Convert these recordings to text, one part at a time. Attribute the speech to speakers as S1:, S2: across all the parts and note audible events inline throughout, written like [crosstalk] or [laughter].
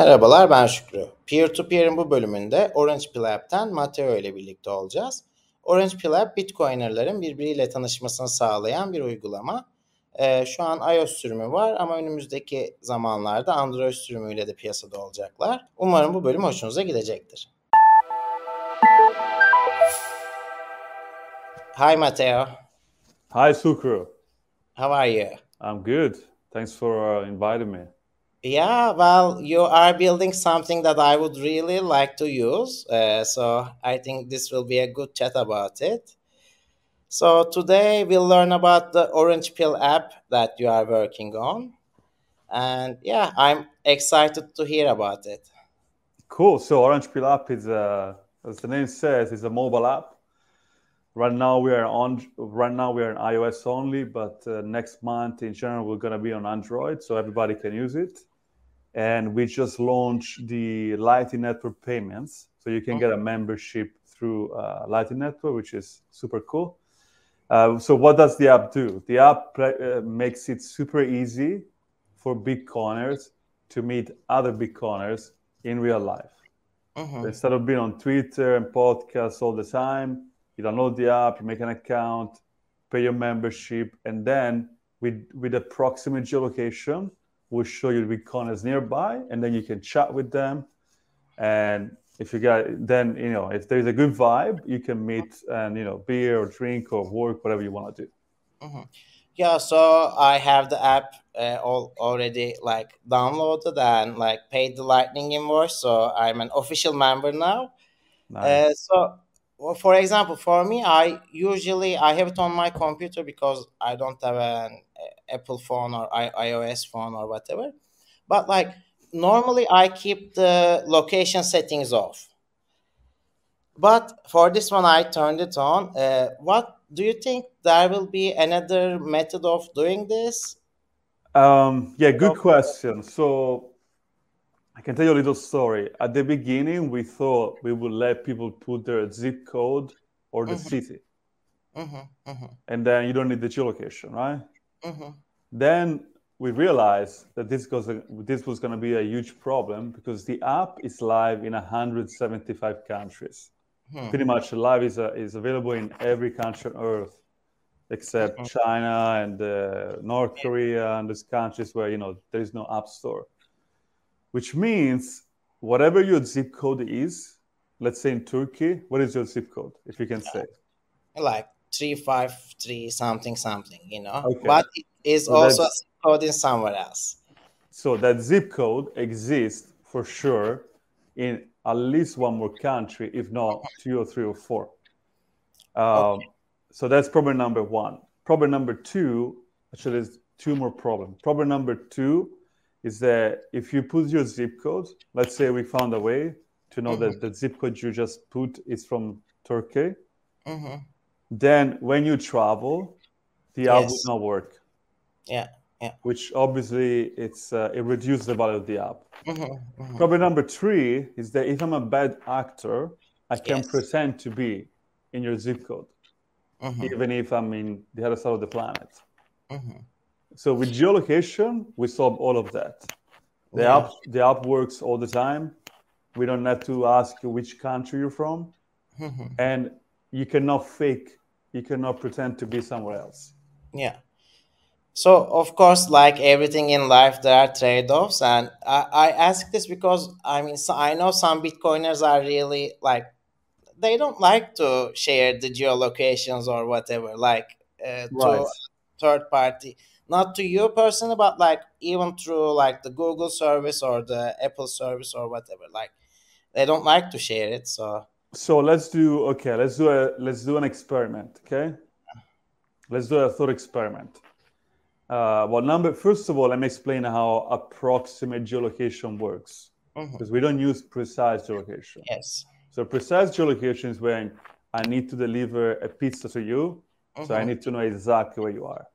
S1: Merhabalar ben Şükrü. Peer-to-Peer'in bu bölümünde Orange Pill App'ten Mateo ile birlikte olacağız. Orange Pill App, Bitcoiner'ların birbiriyle tanışmasını sağlayan bir uygulama. Ee, şu an iOS sürümü var ama önümüzdeki zamanlarda Android sürümüyle de piyasada olacaklar. Umarım bu bölüm hoşunuza gidecektir. Hi Mateo.
S2: Hi Sukru.
S1: How are you?
S2: I'm good. Thanks for uh, inviting me.
S1: Yeah, well, you are building something that I would really like to use. Uh, so I think this will be a good chat about it. So today we'll learn about the Orange Pill app that you are working on. And yeah, I'm excited to hear about it.
S2: Cool. So Orange Pill app is, a, as the name says, is a mobile app. Right now we are on. Right now we are on iOS only, but uh, next month in general we're gonna be on Android, so everybody can use it and we just launched the Lightning Network payments. So you can get a membership through uh, Lightning Network, which is super cool. Uh, so what does the app do? The app uh, makes it super easy for Bitcoiners to meet other Bitcoiners in real life. Mm-hmm. Instead of being on Twitter and podcasts all the time, you download the app, you make an account, pay your membership, and then with with a proximate geolocation, will show you the Bitcoiners nearby, and then you can chat with them. And if you got, then you know, if there's a good vibe, you can meet and you know, beer or drink or work, whatever you want to do.
S1: Mm-hmm. Yeah, so I have the app uh, all, already like downloaded and like paid the Lightning invoice, so I'm an official member now. Nice. Uh, so well, for example, for me, I usually I have it on my computer because I don't have an Apple phone or I- iOS phone or whatever. But like normally, I keep the location settings off. But for this one, I turned it on. Uh, what do you think? There will be another method of doing this?
S2: Um, yeah, good question. So I can tell you a little story. At the beginning, we thought we would let people put their zip code or the mm-hmm. city. Mm-hmm, mm-hmm. And then you don't need the geolocation, right? Mm-hmm. Then we realized that this was, this was going to be a huge problem because the app is live in 175 countries. Hmm. Pretty much live is, uh, is available in every country on earth except mm-hmm. China and uh, North Korea and those countries where you know there is no app store which means whatever your zip code is, let's say in Turkey, what is your zip code, if you can say?
S1: Like 353 something something, you know, okay. but it is so also a zip code in somewhere else.
S2: So that zip code exists for sure in at least one more country, if not two or three or four. Um, okay. So that's problem number one. Problem number two, actually, there's two more problems. Problem number two is that if you put your zip code, let's say we found a way to know mm-hmm. that the zip code you just put is from Turkey, mm-hmm. then when you travel, the yes. app would not work.
S1: Yeah. Yeah.
S2: Which obviously it's uh, it reduces the value of the app. Mm-hmm. mm-hmm. Problem number three is that if I'm a bad actor, I can yes. pretend to be in your zip code, mm-hmm. even if I'm in the other side of the planet. So with geolocation, we solve all of that. The yeah. app the app works all the time. We don't have to ask which country you're from, mm-hmm. and you cannot fake. You cannot pretend to be somewhere else.
S1: Yeah. So of course, like everything in life, there are trade-offs, and I, I ask this because I mean so I know some Bitcoiners are really like they don't like to share the geolocations or whatever, like uh, right. to third party not to you personally, but like even through like the Google service or the Apple service or whatever. Like they don't like to share it. So
S2: so let's do okay. Let's do a let's do an experiment. Okay, let's do a thought experiment. Uh, well, number first of all, let me explain how approximate geolocation works mm-hmm. because we don't use precise geolocation.
S1: Yes.
S2: So precise geolocation is when I need to deliver a pizza to you, mm-hmm. so I mm-hmm. need to know exactly where you are.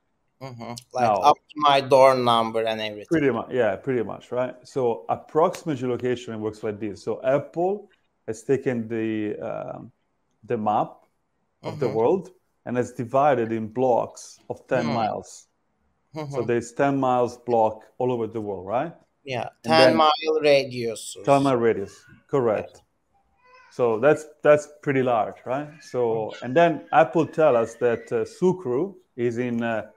S1: Mm-hmm. Like now, up to my door number and everything.
S2: Pretty much, yeah, pretty much, right? So approximate geolocation works like this. So Apple has taken the um, the map of mm-hmm. the world and has divided in blocks of 10 mm-hmm. miles. So mm-hmm. there's 10 miles block all over the world, right?
S1: Yeah, ten mile radius.
S2: Ten mile radius, correct. So that's that's pretty large, right? So and then Apple tell us that uh, Şükrü is in uh,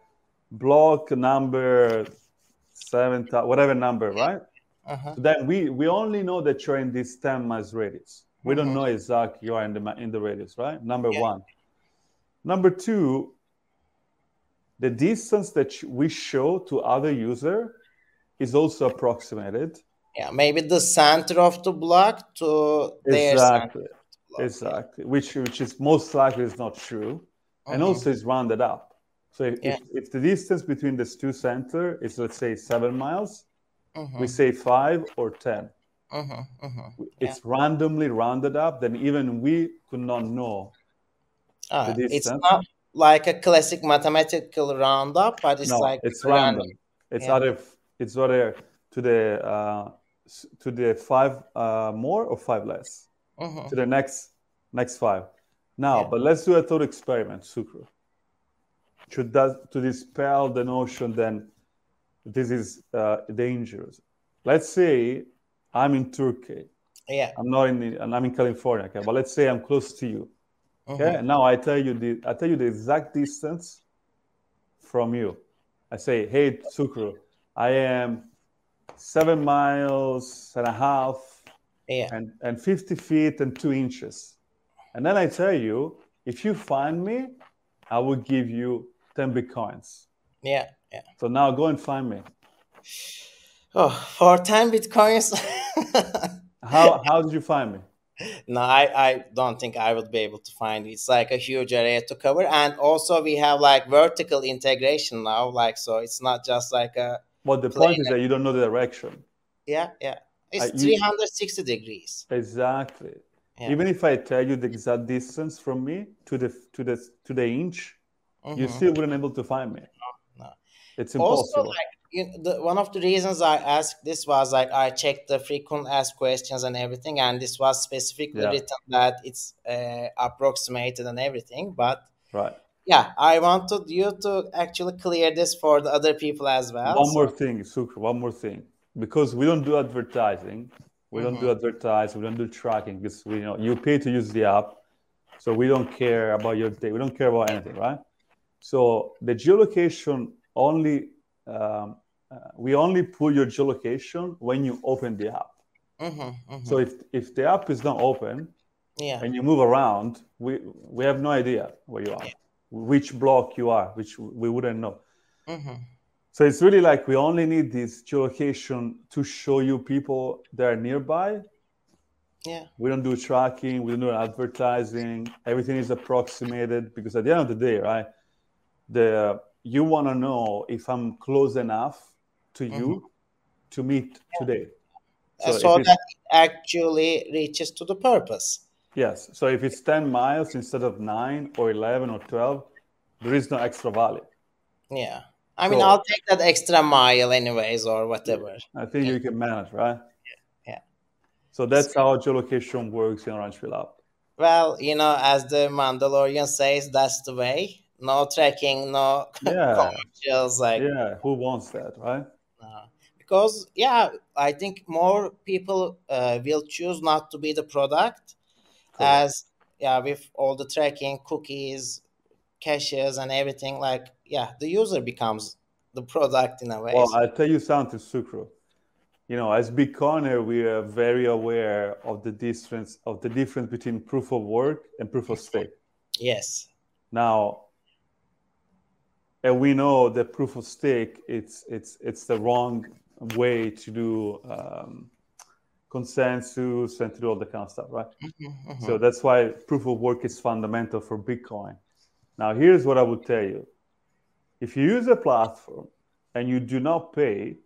S2: block number seven, whatever number, right? Uh-huh. So then we we only know that you're in this 10 miles radius. We don't mm-hmm. know exactly you are in the in the radius, right? Number yeah. one. Number two, the distance that we show to other user is also approximated.
S1: Yeah, maybe the center of the block to
S2: exactly, exactly, which which is most likely is not true, mm-hmm. and also is rounded up. So if, yeah. if, if, the distance between these two center is let's say seven miles, mm-hmm. we say five or 10 mm-hmm. mm-hmm. It's yeah. randomly rounded up. Then even we could not know.
S1: Ah, it's not like a classic mathematical roundup, but it's
S2: no,
S1: like
S2: it's random. random. It's yeah. either it's either to the uh, to the five uh, more or five less mm-hmm. to the next next five. Now, but let's do a thought experiment, Şükrü. Should that to dispel the notion that this is uh, dangerous. Let's say I'm in Turkey.
S1: Yeah.
S2: I'm not in and I'm in California. Okay, but let's say I'm close to you. Okay. Mm-hmm. Now I tell you the I tell you the exact distance from you. I say, hey Şükrü, I am seven miles and a half
S1: yeah.
S2: and, and 50 feet and two inches. And then I tell you, if you find me, I will give you 10 bitcoins.
S1: Yeah, yeah.
S2: So now go and find me.
S1: Oh, for 10 bitcoins. [laughs]
S2: how, how did you find me?
S1: no I, I don't think i would be able to find it. it's like a huge area to cover and also we have like vertical integration now like so it's not just like a
S2: but the point is that you don't know the direction
S1: yeah yeah it's uh, 360 degrees
S2: exactly yeah. even if i tell you the exact distance from me to the to the to the inch mm-hmm. you still wouldn't able to find me
S1: no, no.
S2: it's impossible also,
S1: like, you the, one of the reasons I asked this was like I checked the frequent asked questions and everything, and this was specifically yeah. written that it's uh, approximated and everything. But
S2: right,
S1: yeah, I wanted you to actually clear this for the other people as well.
S2: One so. more thing, Şükrü, one more thing, because we don't do advertising, we mm-hmm. don't do mm-hmm. advertise, we don't do tracking because we you know you pay to use the app, so we don't care about your data. we don't care about anything, right? So the geolocation only um, uh, we only pull your geolocation when you open the app. Mm-hmm, mm-hmm. So if, if the app is not open
S1: yeah.
S2: and you move around, we, we have no idea where you are, yeah. which block you are, which we wouldn't know. Mm-hmm. So it's really like we only need this geolocation to show you people that are nearby.
S1: Yeah.
S2: We don't do tracking, we don't do advertising. Everything is approximated because at the end of the day, right? The you want to know if I'm close enough to you mm-hmm. to meet yeah. today.
S1: So, so that actually reaches to the purpose.
S2: Yes. So if it's 10 miles instead of 9 or 11 or 12, there is no extra value.
S1: Yeah. I mean, so, I'll take that extra mile anyways or whatever.
S2: I think
S1: yeah.
S2: you can manage, right?
S1: Yeah. yeah.
S2: So that's how geolocation works in Orange Pill app.
S1: Well, you know, as the Mandalorian says, that's the way no tracking, no [laughs]
S2: yeah.
S1: commercials. Like
S2: yeah, who wants that, right?
S1: Uh, because yeah, I think more people uh, will choose not to be the product, as yeah, with all the tracking, cookies, caches, and everything. Like yeah, the user becomes the product in a way.
S2: Well, I'll tell you something, Şükrü. You know, as Bitcoiner, we are very aware of the difference of the difference between proof of work and proof of stake.
S1: Yes.
S2: Now, and we know that proof of stake it's it's it's the wrong way to do um, consensus and to do all the kind of stuff right mm-hmm, mm-hmm. so that's why proof of work is fundamental for bitcoin now here's what i would tell you if you use a platform and you do not pay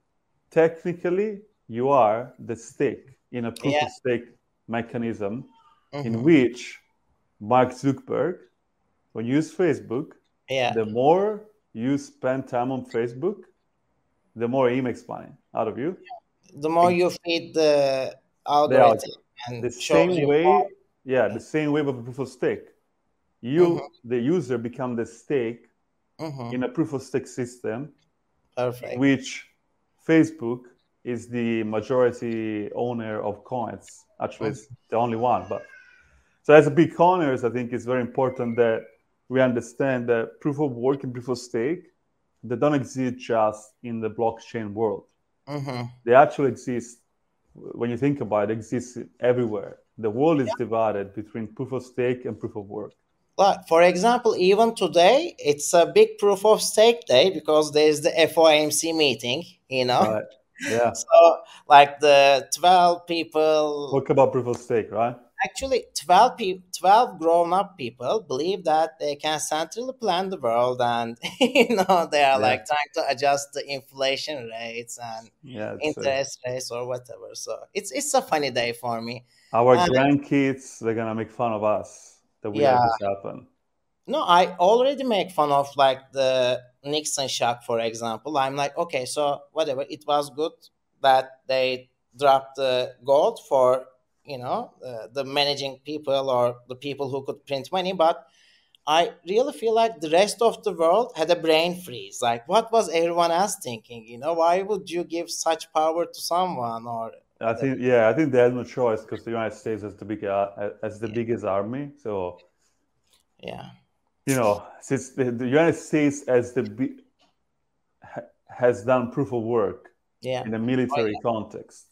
S2: technically you are the stake in a proof yeah. of stake mechanism mm-hmm. in which mark zuckerberg when you use facebook
S1: yeah.
S2: the more you spend time on Facebook, the more makes money out of you.
S1: The more you feed the algorithm, the,
S2: the same way, more. yeah, the same way with proof of stake. You, mm-hmm. the user, become the stake mm-hmm. in a proof of stake system,
S1: Perfect.
S2: which Facebook is the majority owner of coins. Actually, it's the only one. But so as a Bitcoiners, I think it's very important that we understand that proof of work and proof of stake they don't exist just in the blockchain world.
S1: Mm-hmm.
S2: They actually exist when you think about it, exists everywhere. The world is yeah. divided between proof of stake and proof of work.
S1: But for example, even today, it's a big proof of stake day because there's the FOMC meeting, you know?
S2: Right. Yeah. [laughs]
S1: So, like the 12 people.
S2: Talk about proof of stake, right?
S1: Actually 12 people 12 grown-up people believe that they can centrally plan the world and [laughs] you know they are yeah. like trying to adjust the inflation rates and
S2: yeah,
S1: interest a... rates or whatever so it's it's a funny day for me
S2: our grandkids they're gonna make fun of us that we yeah. this happen
S1: no i already make fun of like the nixon shock for example i'm like okay so whatever it was good that they dropped the gold for you know uh, the managing people or the people who could print money but i really feel like the rest of the world had a brain freeze like what was everyone else thinking you know why would you give such power to someone or
S2: i think yeah i think they had no choice because the united states has the big uh, as the yeah. biggest army so
S1: yeah
S2: you know since the, the united states as the ha, has done proof of work
S1: yeah.
S2: in a military oh, yeah. context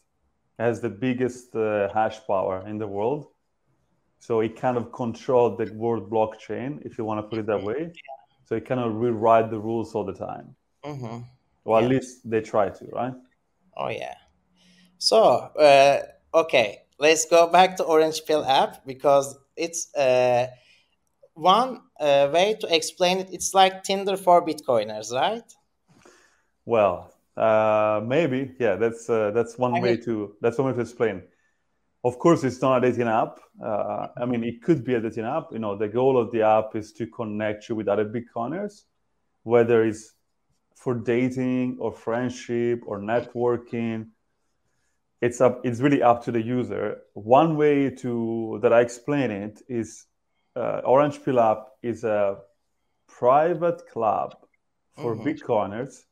S2: has the biggest uh, hash power in the world. So it kind of controlled the world blockchain, if you want to put it that way. So it kind of rewrite the rules all the time.
S1: Mm-hmm.
S2: Or yeah. at least they try to, right?
S1: Oh yeah. So uh, okay, let's go back to Orange Pill app because it's uh, one uh, way to explain it. It's like Tinder for Bitcoiners, right?
S2: Well, uh, maybe, yeah. That's uh, that's one I way mean, to that's one way to explain. Of course, it's not a dating app. Uh, I mean, it could be a dating app. You know, the goal of the app is to connect you with other Bitcoiners, whether it's for dating or friendship or networking. It's up. It's really up to the user. One way to that I explain it is uh, Orange Pill app is a private club for mm-hmm. Bitcoiners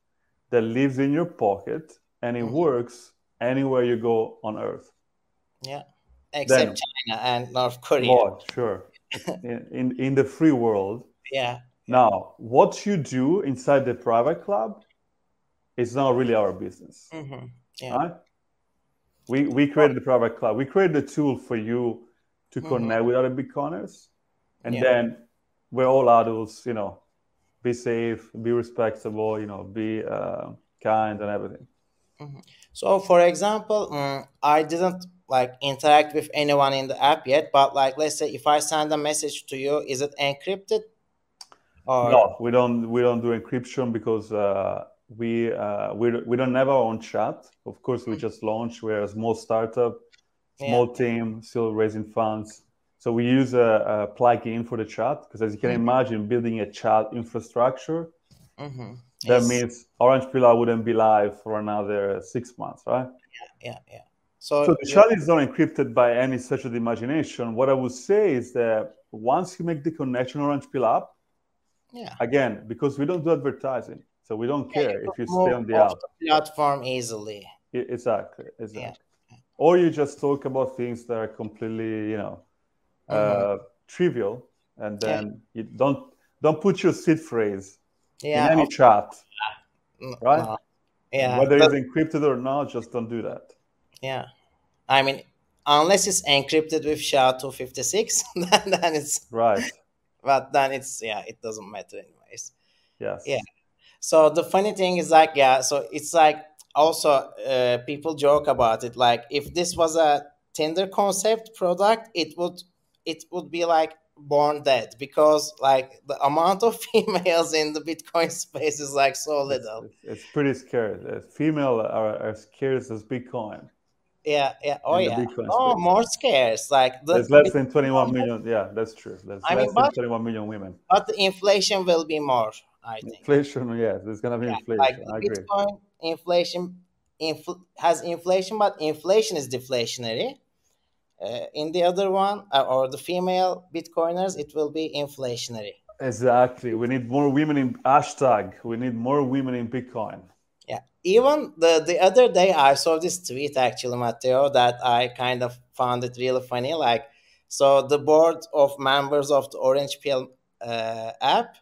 S2: that lives in your pocket and it mm-hmm. works anywhere you go on earth.
S1: Yeah, except then, China and North Korea. Oh,
S2: sure. [laughs] in, in, in the free world.
S1: Yeah.
S2: Now, what you do inside the private club is not really our business.
S1: Mm-hmm. Yeah.
S2: Right? We we created the private club. We created the tool for you to mm-hmm. connect mm-hmm. with other Bitcoiners, and yeah. then we're all adults, you know, be safe, be respectable, you know, be uh, kind and everything.
S1: Mm-hmm. So, for example, um, I didn't like interact with anyone in the app yet, but like, let's say if I send a message to you, is it encrypted?
S2: Or... No, we don't. We don't do encryption because uh, we uh, we we don't have our own chat. Of course, we mm-hmm. just launched. We're a small startup, small yeah. team, still raising funds. So we use a, a plugin for the chat because, as you can mm-hmm. imagine, building a chat infrastructure
S1: mm-hmm.
S2: that means Orange Pill wouldn't be live for another six months, right?
S1: Yeah, yeah, yeah. So,
S2: so the chat is not encrypted by any stretch of the imagination. What I would say is that once you make the connection Orange Pill app,
S1: yeah,
S2: again, because we don't do advertising, so we don't care yeah, if you stay on the app
S1: the platform easily.
S2: Exactly, exactly. Yeah. Or you just talk about things that are completely, you know, mm-hmm. trivial, and then yeah. you don't don't put your seed phrase yeah, in any chat, right? No.
S1: Yeah,
S2: whether but, it's encrypted or not, just don't do that.
S1: Yeah, I mean, unless it's encrypted with SHA-256, [laughs] then, then it's
S2: right. [laughs]
S1: But then it's yeah, it doesn't matter anyways.
S2: Yes.
S1: Yeah. So the funny thing is like yeah, so it's like also uh, people joke about it like if this was a Tinder concept product, it would it would be like born dead because like the amount of [laughs] females in the bitcoin space is like so little.
S2: it's, it's, pretty scary. The female are, are scarce as bitcoin.
S1: Yeah yeah. Oh yeah. Oh space. more scarce. Like
S2: the, there's less than 21 million yeah that's true. There's I less mean, than 21 million women.
S1: but the inflation will be more i think.
S2: Inflation yes there's gonna be yeah, inflation. like I agree.
S1: bitcoin inflation infl- has inflation but inflation is deflationary uh, in the other one, uh, or the female Bitcoiners, it will be inflationary.
S2: Exactly. We need more women in hashtag. We need more women in Bitcoin.
S1: Yeah, even the the other day I saw this tweet actually, Matteo, that I kind of found it really funny. Like, so the board of members of the Orange Pill uh, app,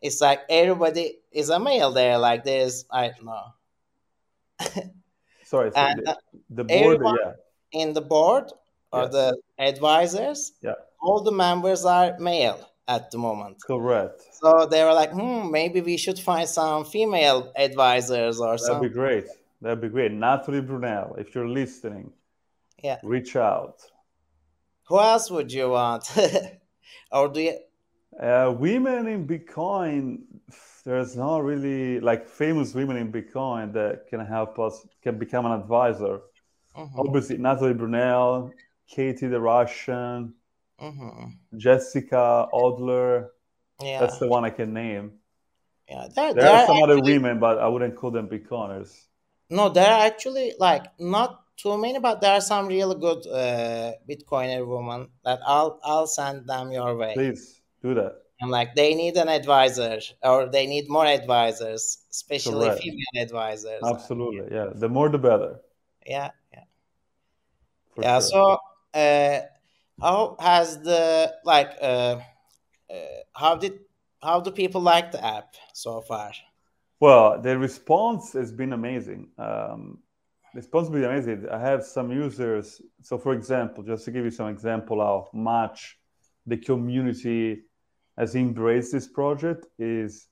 S1: it's like everybody is a male there. Like, there's I don't know.
S2: Sorry, [laughs] so and, the, the board, yeah.
S1: In the board or the advisors,
S2: yeah,
S1: all the members are male at the moment.
S2: Correct.
S1: So they were like, hmm, maybe we should find some female advisors or
S2: something. That'd be great. That'd be great. Natalie Brunell, if you're listening,
S1: yeah,
S2: reach out.
S1: Who else would you want? [laughs] or do you?
S2: Uh, women in Bitcoin, there's not really like famous women in Bitcoin that can help us, can become an advisor. Mm-hmm. Obviously, Natalie Brunell, Katie the Russian,
S1: Mm-hmm.
S2: Jessica Adler.
S1: Yeah,
S2: that's the one I can name.
S1: Yeah,
S2: there, there are some actually, other women, but I wouldn't call them Bitcoiners.
S1: No, there are actually like not too many, but there are some really good uh, Bitcoiner women that I'll I'll send them your way.
S2: Please do that.
S1: I'm like they need an advisor, or they need more advisors, especially Correct. female advisors.
S2: Absolutely, yeah. The more, the better.
S1: Yeah, yeah, For yeah. Sure. So. Uh, how has the like uh, uh, how did how do people like the app so far?
S2: Well the response has been amazing. Um, response has been amazing. I have some users. So for example just to give you some example how much the community has embraced this project is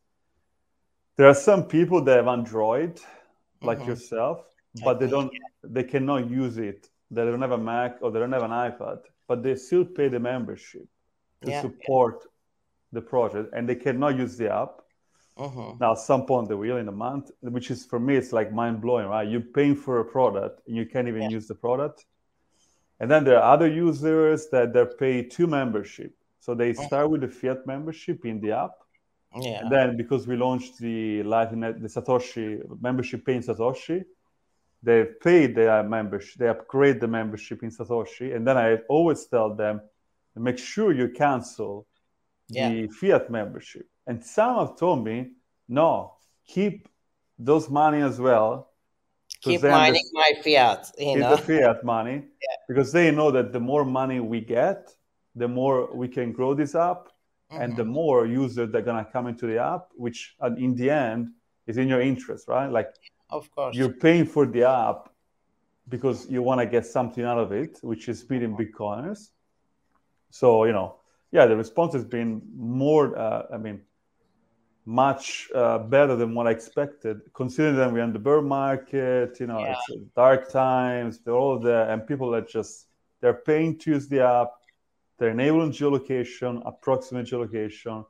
S2: there are some people that have android like mm-hmm. yourself but they don't they cannot use it they don't have a mac or they don't have an ipad but they still pay the membership to yeah. support the project and they cannot use the app
S1: uh-huh.
S2: now at some point they will in a month which is for me it's like mind-blowing right you're paying for a product and you can't even yeah. use the product and then there are other users that they're paid two membership so they uh-huh. start with the fiat membership in the app
S1: yeah.
S2: and then because we launched the lightning the satoshi membership paying satoshi they pay their membership, they upgrade the membership in Satoshi, and then I always tell them, make sure you cancel yeah. the fiat membership. And some have told me, no, keep those money as well.
S1: Keep mining my fiat, you know?
S2: the fiat money, [laughs]
S1: yeah.
S2: because they know that the more money we get, the more we can grow this app, mm-hmm. and the mm-hmm. more users that are gonna come into the app, which in the end is in your interest, right? Like
S1: of course.
S2: You're paying for the app because you want to get something out of it, which is beating Bitcoiners. So, you know, yeah, the response has been more, uh, I mean, much uh, better than what I expected, considering that we're in the bear market, you know, yeah. it's dark times, they're all there, and people are just, they're paying to use the app, they're enabling geolocation, approximate geolocation,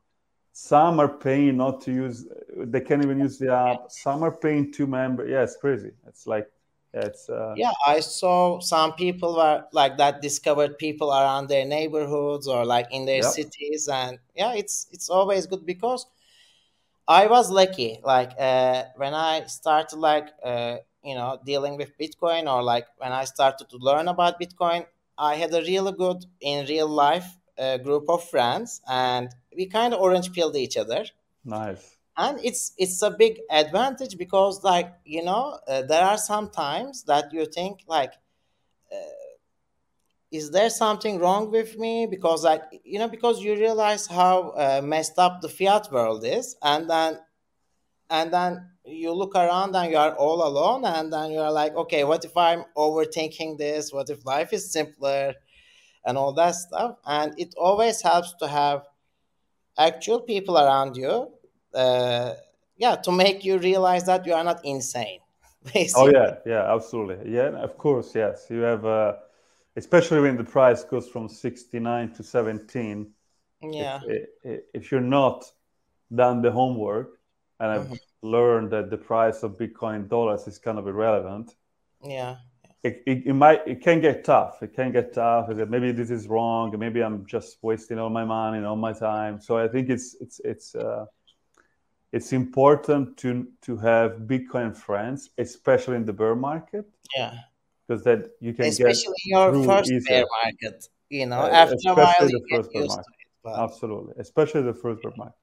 S2: some are paying not to use they can't even use the app. Some are paying to member yeah it's crazy. It's like it's uh...
S1: yeah i saw some people were like that discovered people around their neighborhoods or like in their yep. cities and yeah it's it's always good because i was lucky. Like uh, when i started like uh, you know dealing with bitcoin or like when i started to learn about bitcoin i had a really good in real life uh, group of friends and we kind of orange pilled each other.
S2: Nice.
S1: And it's it's a big advantage because like you know uh, there are some times that you think like uh, is there something wrong with me because like you know because you realize how uh, messed up the fiat world is and then and then you look around and you are all alone and then you are like okay what if i'm overthinking this what if life is simpler and all that stuff and it always helps to have actual people around you uh, yeah to make you realize that you are not insane [laughs]
S2: basically. oh yeah yeah absolutely yeah of course yes you have uh, especially when the price goes from 69 to 17
S1: yeah
S2: if, if you're not done the homework and i've mm-hmm. learned that the price of bitcoin dollars is kind of irrelevant
S1: yeah
S2: it, it, it, might it can get tough. It can get tough. Maybe this is wrong. Maybe i'm just wasting all my money and all my time. So i think it's it's it's uh, it's important to to have bitcoin friends especially in the bear market.
S1: Yeah.
S2: Because that you can
S1: especially your first easier. bear market you know uh, after a while the first bear market.
S2: It, absolutely. Especially the first bear market.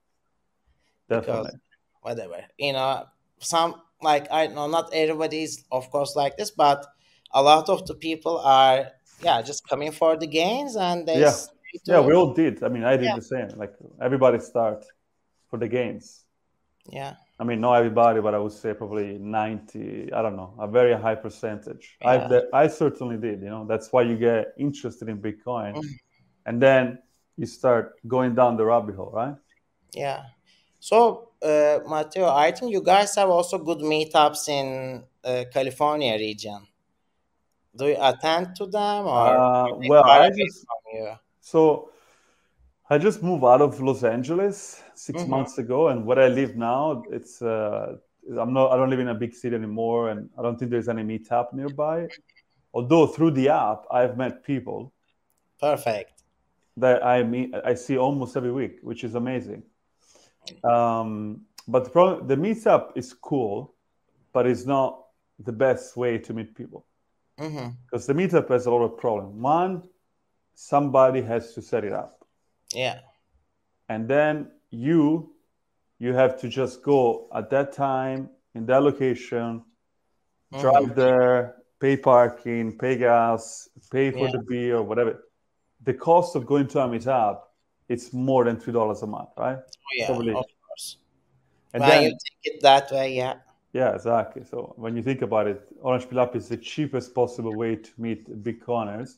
S2: Definitely.
S1: Because whatever you know some like I know not everybody is of course like this, but a lot of the people are yeah just coming for the gains and they
S2: yeah yeah we all did. I mean, I did yeah. the same. Like everybody start for the gains
S1: Yeah.
S2: I mean, not everybody, but I would say probably 90, I don't know, a very high percentage. Yeah. I, I certainly did, you know, that's why you get interested in Bitcoin. Mm-hmm. And then you start going down the rabbit hole, right?
S1: Yeah. So, uh, Matteo, I think you guys have also good meetups in uh, California region. Do you attend to them or?
S2: Uh, well, I just, so I just moved out of Los Angeles 6 mm-hmm. months ago, and where I live now, it's uh, I'm not I don't live in a big city anymore, and I don't think there's any meetup nearby. Although through the app, I've met people.
S1: Perfect.
S2: That I meet, I see almost every week, which is amazing. Um, but the problem, the meetup is cool, but it's not the best way to meet people.
S1: Mm-hmm.
S2: Because mm-hmm. the meetup has a lot of problems. One, somebody has to set it up.
S1: Yeah.
S2: And then you you have to just go at that time in that location, mm-hmm. drive there, pay parking, pay gas, pay for yeah. the beer, or whatever. The cost of going to a meetup it's more than three dollars a month, right?
S1: Oh, yeah, Probably. of course. And then, you take it that way, yeah.
S2: Yeah, exactly. So when you think about it, Orange Pill App is the cheapest possible way to meet Bitcoiners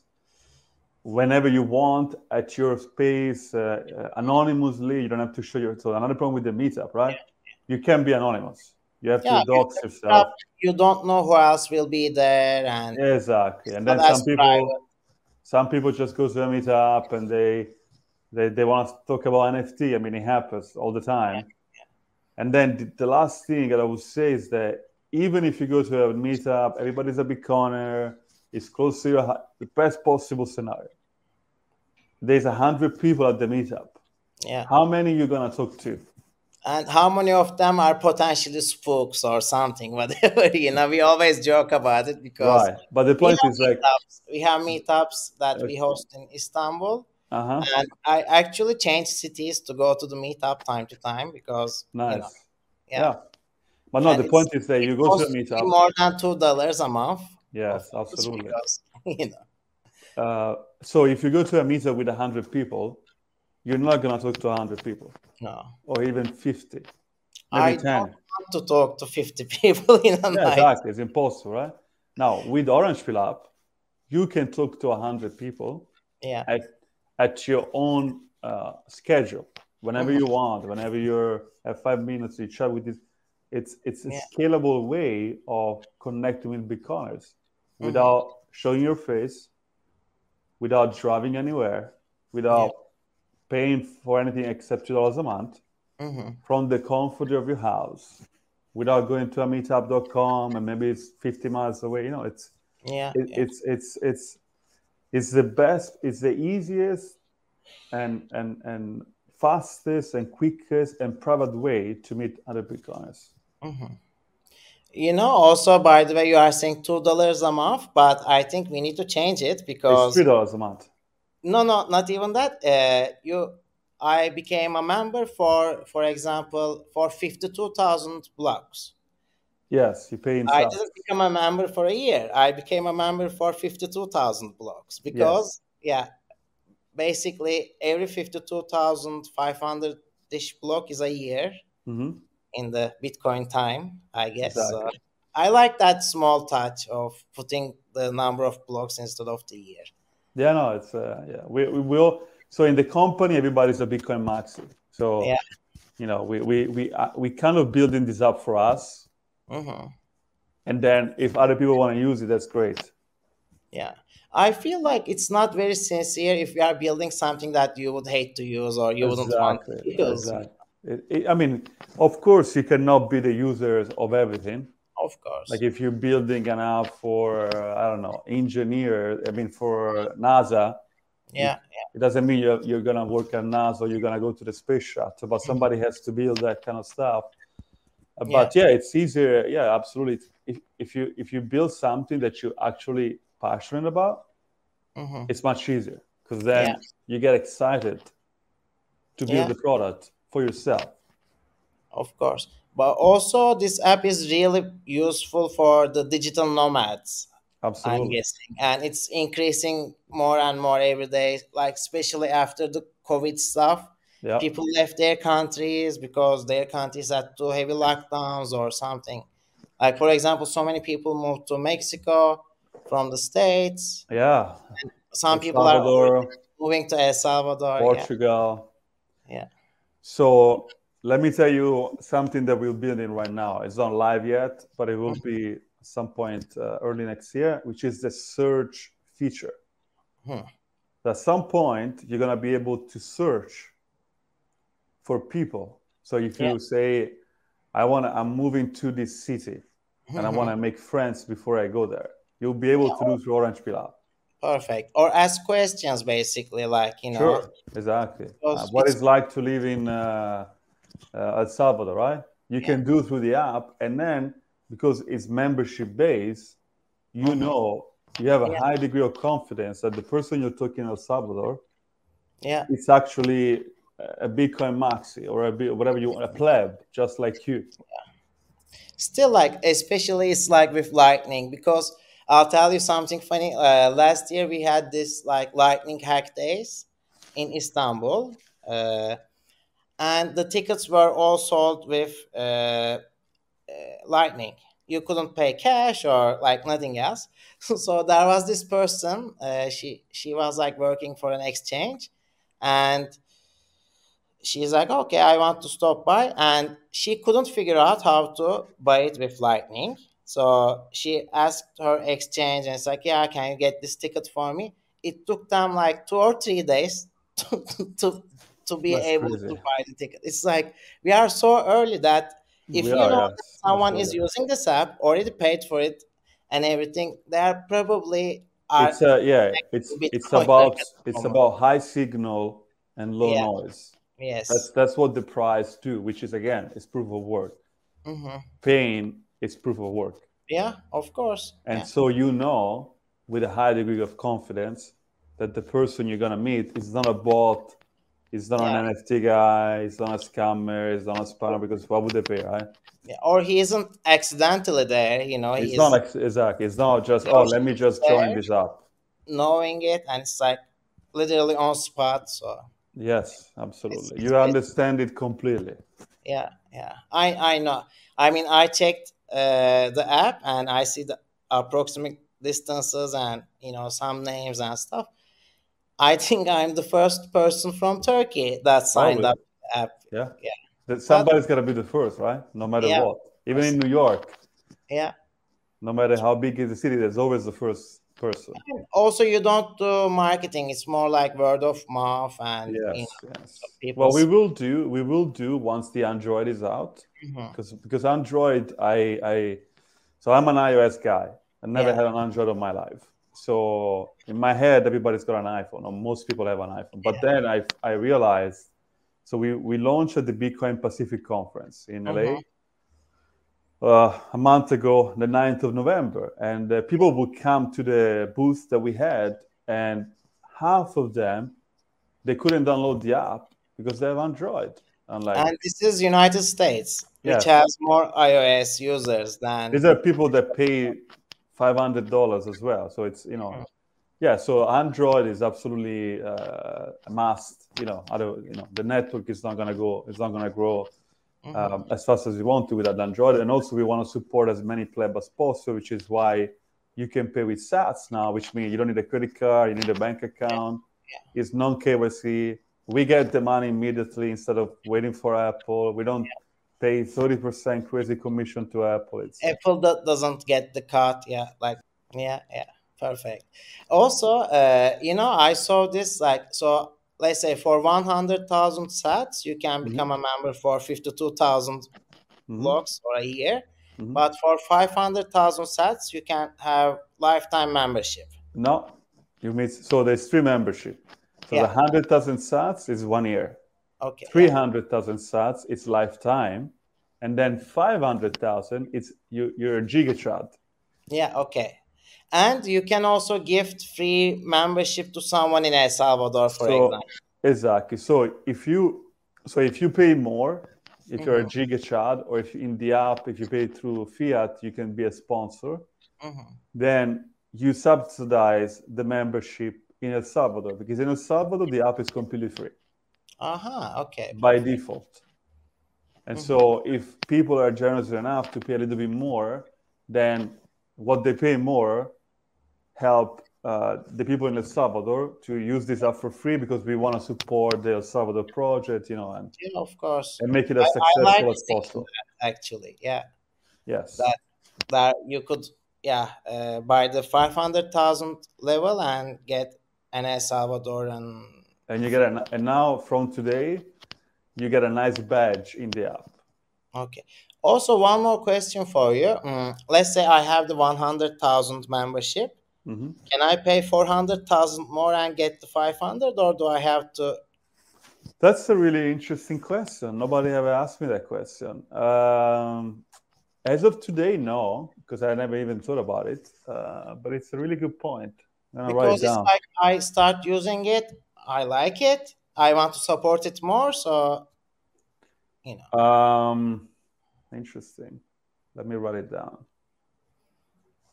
S2: whenever you want at your space uh, uh, anonymously. You don't have to show your. So another problem with the meetup, right? Yeah. You can be anonymous. You have yeah, to dox you yourself.
S1: You don't know who else will be there, and
S2: exactly. And then some people, private. some people just go to a meetup and they, they, they want to talk about NFT. I mean, it happens all the time. Yeah. And then the, the last thing that I would say is that even if you go to a meetup, everybody's a Bitcoiner it's close to your the best possible scenario. There's a hundred people at the meetup.
S1: Yeah.
S2: How many you gonna talk to?
S1: And how many of them are potentially spooks or something, [laughs] whatever? You know, we always joke about it because.
S2: Right. But the point is like
S1: we have meetups that okay. we host in Istanbul.
S2: Uh-huh.
S1: And I actually change cities to go to the meetup time to time because
S2: nice.
S1: You know,
S2: yeah. yeah. But no, and the point is that you go to a meetup.
S1: More than two dollars a month
S2: Yes, absolutely.
S1: Because, [laughs] you know.
S2: Uh, so if you go to a meetup with 100 people, you're not going to talk to 100 people.
S1: No.
S2: Or even 50. Maybe
S1: I 10. don't want to talk to 50 [laughs] people in a yeah, night.
S2: Exactly. It's impossible, right? Now, with Orange Pill App, you can talk to 100 people
S1: yeah.
S2: at, at your own uh, schedule, whenever mm-hmm. you want, whenever you're at five minutes, you chat with this. It's, it's a yeah. scalable way of connecting with Bitcoiners mm-hmm. without showing your face, without driving anywhere, without yeah. paying for anything except two dollars a month,
S1: mm-hmm.
S2: from the comfort of your house, without going to a meetup.com and maybe it's 50 miles away. You know, it's
S1: yeah,
S2: it,
S1: yeah.
S2: it's it's it's it's the best, it's the easiest and and and fastest and quickest and private way to meet other Bitcoiners.
S1: Mm-hmm. You know also by the way you are saying two dollars a month but i think we need to change it because
S2: it's three dollars a month.
S1: No no not even that. Uh, you i became a member for for example for 52000 blocks
S2: yes you pay in
S1: i didn't become a member for a year i became a member for 52000 blocks because yes. yeah basically every 52500 dish block is a year
S2: mm-hmm
S1: in the Bitcoin time, I guess. Exactly. Uh, I like that small touch of putting the number of blocks instead of the year.
S2: Yeah, no, it's uh, yeah. We, we will. So in the company, everybody's a Bitcoin maxi. So
S1: yeah,
S2: you know, we we we uh, we kind of building this up for us.
S1: Mm-hmm.
S2: And then if other people want to use it, that's great.
S1: Yeah. I feel like it's not very sincere if you are building something that you would hate to use or you exactly. wouldn't want to use. Exactly.
S2: It, it, I mean, of course, you cannot be the users of everything.
S1: Of course.
S2: Like if you're building an app for, uh, I don't know, engineer, I mean, for NASA.
S1: Yeah. It,
S2: it doesn't mean you're, you're going to work at NASA or you're going to go to the space shuttle, but somebody has to build that kind of stuff. Uh, but yeah. yeah, it's easier. Yeah, absolutely. If, if you if you build something that you're actually passionate about,
S1: mm-hmm.
S2: it's much easier because then yeah. you get excited to build yeah. the product for yourself.
S1: Of course. but also this app is really useful for the digital nomads
S2: Absolutely.
S1: i'm guessing and it's increasing more and more every day like especially after the covid stuff
S2: Yeah.
S1: people left their countries because their countries had too heavy lockdowns or something like for example so many people moved to mexico from the states
S2: Yeah.
S1: some
S2: El
S1: people are moving to el salvador yeah,
S2: Portugal.
S1: yeah.
S2: So let me tell you something that we're building right now. It's not live yet, but it will be at some point uh, early next year, which is the search feature.
S1: Hmm.
S2: At some point, you're gonna be able to search for people. So if you
S1: Yeah.
S2: say, "I want to, I'm moving to this city, and I want to make friends before I go there," you'll be able to do through Orange Pill.
S1: Perfect. Or ask questions, basically, like you know.
S2: Sure, exactly. Uh, what
S1: it's-
S2: like to live in uh, uh, El Salvador, right? You can do through the app, and then because it's membership based, you know you have a
S1: Mm-hmm. Yeah.
S2: high degree of confidence that the person you're talking El Salvador
S1: Yeah,
S2: it's actually a Bitcoin maxi or a whatever you want, a pleb, just like you.
S1: still like, especially it's like with Lightning because I'll tell you something funny. Uh, last year we had this like Lightning hack days in Istanbul, uh, and the tickets were all sold with uh, uh, Lightning. You couldn't pay cash or like nothing else. [laughs] so there was this person. Uh, she she was like working for an exchange, and she's like, okay, I want to stop by, and she couldn't figure out how to buy it with Lightning. So she asked her exchange, and it's like, yeah, can you get this ticket for me? It took them like two or three days [laughs] to to, to be
S2: That's
S1: able
S2: crazy.
S1: to buy the ticket. It's like we are so early that if
S2: We
S1: you
S2: are,
S1: know that someone is using this app, already paid for it, and everything, they are probably are
S2: It's uh, yeah, it's it's about
S1: like at the
S2: it's
S1: moment.
S2: about high signal and low
S1: Yeah.
S2: noise.
S1: Yes.
S2: That's that's what the price do, which is again is proof of work.
S1: hmm
S2: Paying is proof of work,
S1: Yeah, of course.
S2: and
S1: yeah.
S2: so you know with a high degree of confidence that the person you're gonna meet is not a bot, is not
S1: Yeah.
S2: an NFT guy, is not a scammer, is not a spammer. Because why would they pay, right?
S1: Yeah, or he isn't accidentally there, you know,
S2: It's not like exactly. It's not just oh, let me just join this up.
S1: knowing it and it's like literally on spot. So
S2: Yes, absolutely.
S1: it's
S2: You understand it completely.
S1: yeah, yeah. I I know. I mean I checked uh, the app and I see the approximate distances and you know some names and stuff. I [laughs] think I'm the first person from Turkey that signed
S2: really?
S1: up the app.
S2: Yeah.
S1: Yeah.
S2: That somebody's got to be the first, right? No matter
S1: Yeah.
S2: what. Even in New York,
S1: Yeah.
S2: no matter how big is the city, there's always the first person.
S1: Also, you don't do marketing. It's more like word of mouth and you know,
S2: Yes, yes.
S1: people
S2: Well, we will do. We will do once the Android is out, because because Android, I I, so I'm an iOS guy. I never
S1: Yeah.
S2: had an Android in my life. So in my head, everybody's got an iPhone, or most people have an iPhone. But then I I realized, so we we launched at the Bitcoin Pacific conference in LA.
S1: Mhm.
S2: Uh, a month ago, the 9th of November, and uh, people would come to the booth that we had, and half of them they couldn't download the app because they have Android. Unlike
S1: And this is United States, which has more iOS users than
S2: these are people that pay five hundred dollars as well. So it's you know, yeah. So Android is absolutely uh, a must. You know, other you know, the network is not gonna go. It's not gonna grow um, as fast as we want to without Android. And also, we want to support as many pleb as possible, which is why you can pay with Sats now, which means you don't need a credit card, you need a bank account. It's non KYC. We get the money immediately instead of waiting for Apple. We don't pay 30% crazy commission to Apple. It's
S1: Apple do- doesn't get the cut. Yeah, like yeah, yeah, perfect. Also, uh, you know, I saw this like so. Let's say for one hundred thousand sats, you can become a member for fifty-two thousand
S2: Mhm.
S1: blocks for a year.
S2: Mhm.
S1: But for five hundred thousand sats, you can have lifetime membership.
S2: no, you mean so there's three membership. So
S1: Yeah.
S2: the 100,000 sats is one year.
S1: Okay.
S2: 300,000 sats, it's lifetime. And then 500,000, it's you, you're a GigaChad.
S1: Yeah, okay. And you can also gift free membership to someone in El Salvador, for
S2: So
S1: example.
S2: exactly. So if you so if you pay more, if you're a mm-hmm. GigaChad or if in the app, if you pay through fiat, you can be a sponsor. Mm-hmm. Then you subsidize the membership in El Salvador because in El Salvador the app is completely free.
S1: Uh-huh. Okay.
S2: By default. And mm-hmm. so if people are generous enough to pay a little bit more, then what they pay more help uh, the people in El Salvador to use this app for free because we want to support the El Salvador project, you know, and
S1: yeah, of course,
S2: and make it as successful I like as possible.
S1: That, actually, yeah.
S2: Yes.
S1: That that you could, yeah, uh, buy the five hundred thousand level and get an El Salvador and.
S2: And you get an, and now from today, you get a nice badge in the app.
S1: Okay. Also, one more question for you. Mm, let's say I have the one hundred thousand membership Mm-hmm. Can I pay four hundred thousand more and get the five hundred, or do I have to?
S2: That's a really interesting question. Nobody ever asked me that question. Um, as of today, no, because I never even thought about it. Uh, but it's a really good point.
S1: Because it it's like I start using it, I like it, I want to support it more, so you know.
S2: Um, interesting. Let me write it down.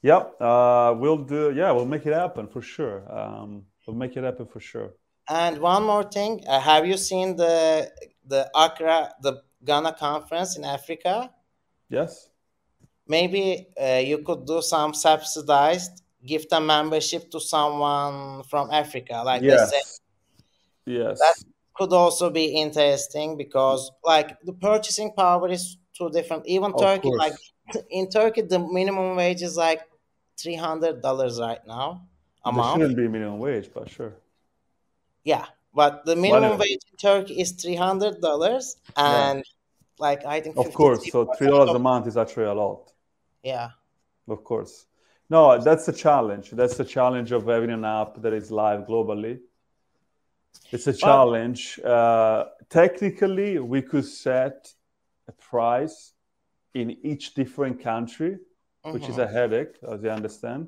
S2: Yep, uh, we'll do. Yeah, we'll make it happen for sure. Um, we'll make it happen for sure.
S1: And one more thing, uh, have you seen the the Accra, the Ghana conference in Africa?
S2: Yes.
S1: Maybe uh, you could do some subsidized, gift a membership to someone from Africa, like
S2: yes. Say, yes.
S1: That could also be interesting because, like, the purchasing power is too different. Even of Turkey, course. like [laughs] in Turkey, the minimum wage is like three hundred dollars right now.
S2: Amount. There shouldn't be minimum wage, but sure.
S1: Yeah, but the minimum wage in Turkey is three hundred dollars, and yeah. like I think.
S2: Of course, so three dollars a month is actually a lot.
S1: Yeah.
S2: Of course. No, that's the challenge. That's the challenge of having an app that is live globally. It's a challenge. Uh, technically, we could set a price in each different country mm-hmm. which is a mm-hmm. headache, as you understand.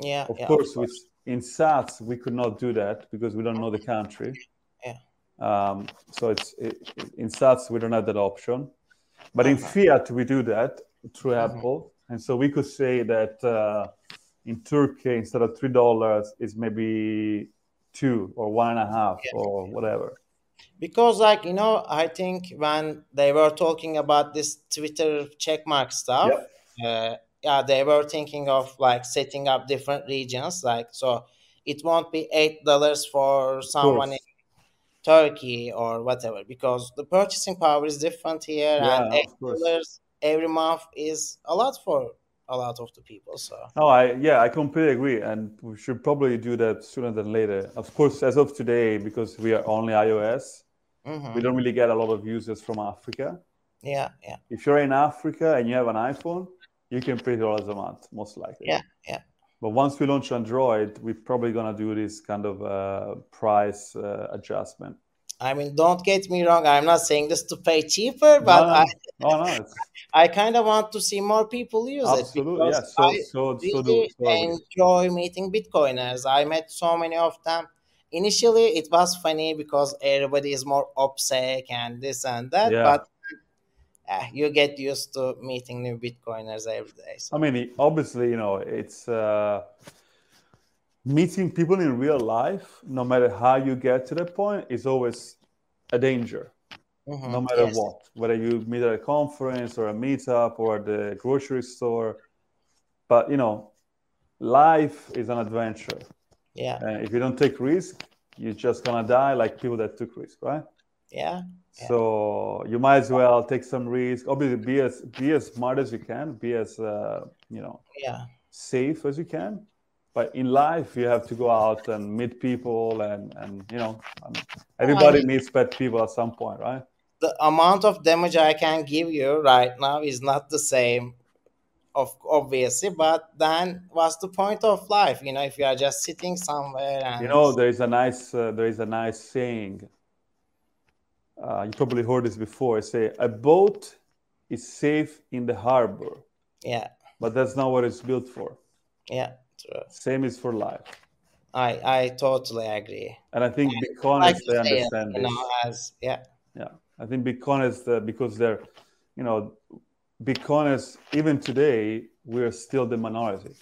S1: Yeah.
S2: Of
S1: yeah,
S2: course, of course. With, in sats, we could not do that because we don't know the country.
S1: Yeah.
S2: Um, so it's it, in sats we don't have that option, but in uh-huh. fiat we do that through mm-hmm. Apple, and so we could say that uh, in Turkey instead of three dollars is maybe two or one and a half yeah. or whatever
S1: because like you know i think when they were talking about this twitter checkmark stuff uh, yeah they were thinking of like setting up different regions like so it won't be eight dollars for someone in turkey or whatever because the purchasing power is different here yeah, and eight dollars every month is a lot for a lot of the people so.
S2: Oh i yeah i completely agree and we should probably do that sooner than later. Of course as of today because we are only ios mm-hmm. we don't really get a lot of users from africa.
S1: Yeah yeah.
S2: If you're in africa and you have an iphone you can pay dollars a month, most likely.
S1: Yeah, yeah.
S2: But once we launch Android, we're probably gonna do this kind of uh, price uh, adjustment.
S1: I mean, don't get me wrong. I'm not saying this to pay cheaper, but no, no. I, oh, no, [laughs] I kind of want to see more people use
S2: Absolutely, it. Absolutely, yeah. So, so, so,
S1: do, so enjoy meeting Bitcoiners. I met so many of them. Initially, it was funny because everybody is more OPSEC and this and that. Yeah. But uh, you get used to meeting new Bitcoiners every day.
S2: So. I mean, obviously, you know, it's uh, meeting people in real life, no matter how you get to that point, is always a danger. Mm-hmm. No matter yes. what, whether you meet at a conference or a meetup or the grocery store, but you know, life is an adventure.
S1: Yeah.
S2: And if you don't take risk, you're just gonna die like people that took risk, right?
S1: Yeah.
S2: So you might as well take some risk. Obviously, be as be as smart as you can, be as uh, you know,
S1: yeah,
S2: safe as you can. But in life, you have to go out and meet people, and and you know, everybody I mean, meets bad people at some point, right?
S1: The amount of damage I can give you right now is not the same, of obviously. But then, what's the point of life? You know, if you are just sitting somewhere and
S2: you know, there is a nice uh, there is a nice saying uh, you probably heard this before. I say a boat is safe in the harbor.
S1: Yeah.
S2: But that's not what it's built for.
S1: Yeah, true.
S2: Same is for life.
S1: I I totally agree.
S2: And I think Bitcoin like they understand
S1: it, you know, as yeah.
S2: Yeah. I think Bitcoiners, uh, because they're, you know, Bitcoiners, even today, we're still the minority.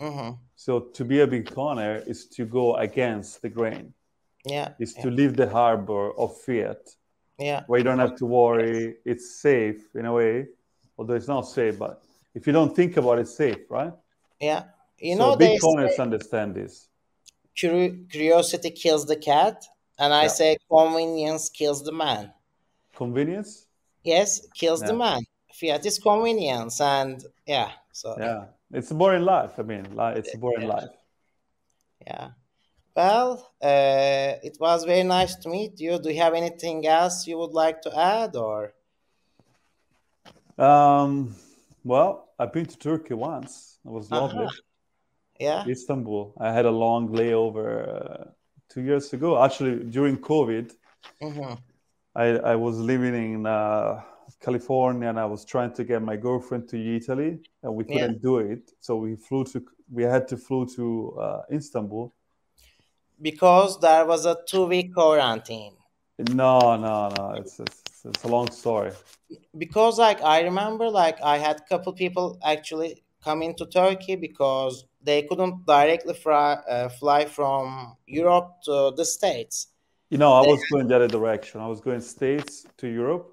S1: Mm-hmm.
S2: So to be a Bitcoiner is to go against the grain.
S1: Yeah.
S2: Is
S1: yeah.
S2: to leave the harbor of fiat,
S1: Yeah.
S2: where you don't have to worry. It's safe in a way, although it's not safe. But if you don't think about it, it's safe, right?
S1: Yeah. You
S2: so
S1: know,
S2: Bitcoiners
S1: say
S2: understand this.
S1: curiosity kills the cat, and I
S2: Yeah.
S1: say convenience kills the man.
S2: Convenience.
S1: Yes, kills the man. Fiat is convenience, and yeah, so
S2: Yeah, it's a boring life. I mean, li- it's a boring
S1: Yeah.
S2: life.
S1: yeah. Well, uh, it was very nice to meet you. Do you have anything else you would like to add, or?
S2: Um, well, I've been to Turkey once. It was lovely.
S1: Uh-huh. Yeah.
S2: Istanbul. I had a long layover uh, two years ago. Actually, during COVID,
S1: hmm
S2: I, I was living in uh, California and I was trying to get my girlfriend to Italy, and we couldn't do it. So we flew to we had to flew to uh, Istanbul.
S1: Because there was a two-week quarantine.
S2: No, no, no. It's it's, it's a long story.
S1: because like i remember like i had a couple people actually come into turkey because they couldn't directly fly, uh, fly from europe to the states
S2: You know, I
S1: They-
S2: was going the other direction. I was going States to Europe,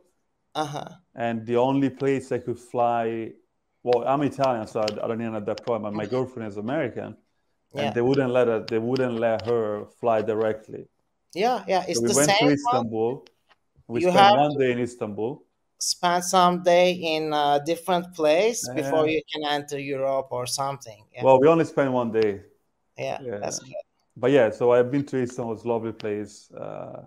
S1: uh-huh
S2: and the only place I could fly. Well, I'm Italian, so I, I don't even have that problem. My girlfriend is American, and
S1: yeah
S2: they wouldn't let her. They wouldn't let her fly directly.
S1: yeah yeah it's
S2: so we
S1: the
S2: went to
S1: same one
S2: Istanbul. We
S1: You
S2: spent one day in Istanbul.
S1: spend some day in a different place before you can enter europe or something yeah
S2: Well, we only spent one day,
S1: yeah,
S2: yeah.
S1: that's good
S2: but yeah. So I've been to Istanbul. It's a lovely place. Uh,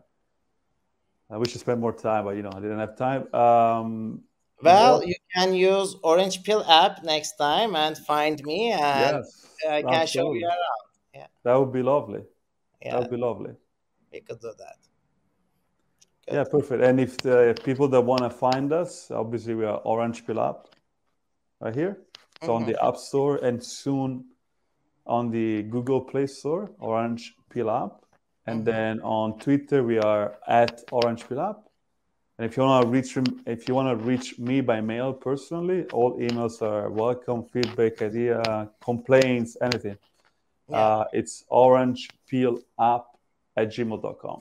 S2: I wish I spent more time, but you know, I didn't have time. Um,
S1: well
S2: what-
S1: you can use orange pill app next time and find me and
S2: yes,
S1: i can show you around Yeah,
S2: That would be lovely.
S1: Yeah.
S2: That would be lovely.
S1: we could do that Good.
S2: Yeah, perfect. And if the people that want to find us, obviously we are Orange Pill app right here. So on
S1: Mhm.
S2: the App Store and soon on the Google Play Store, Orange Pill app. And
S1: Mhm.
S2: then on Twitter we are at Orange Pill app. And if you want to reach if you want to reach me by mail personally, all emails are welcome, feedback, idea, complaints, anything.
S1: yeah
S2: Uh, it's Orange Pill app at gmail.com.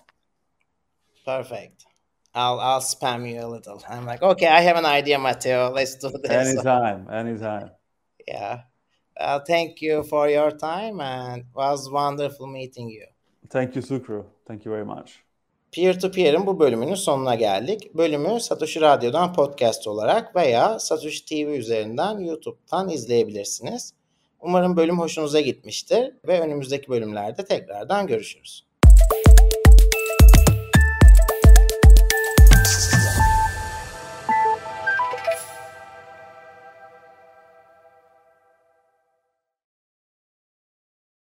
S1: Perfect. I'll I'll spam you a little. I'm like, okay, I have an idea, Matteo. Let's do this.
S2: Anytime, anytime.
S1: Yeah. Uh, thank you for your time and was wonderful meeting you.
S2: Thank you, Şükrü. Thank you very much.
S1: Peer to Peer'in bu bölümünün sonuna geldik. Bölümü Satoshi Radyo'dan podcast olarak veya Satoshi TV üzerinden YouTube'dan izleyebilirsiniz. Umarım bölüm hoşunuza gitmiştir ve önümüzdeki bölümlerde tekrardan görüşürüz.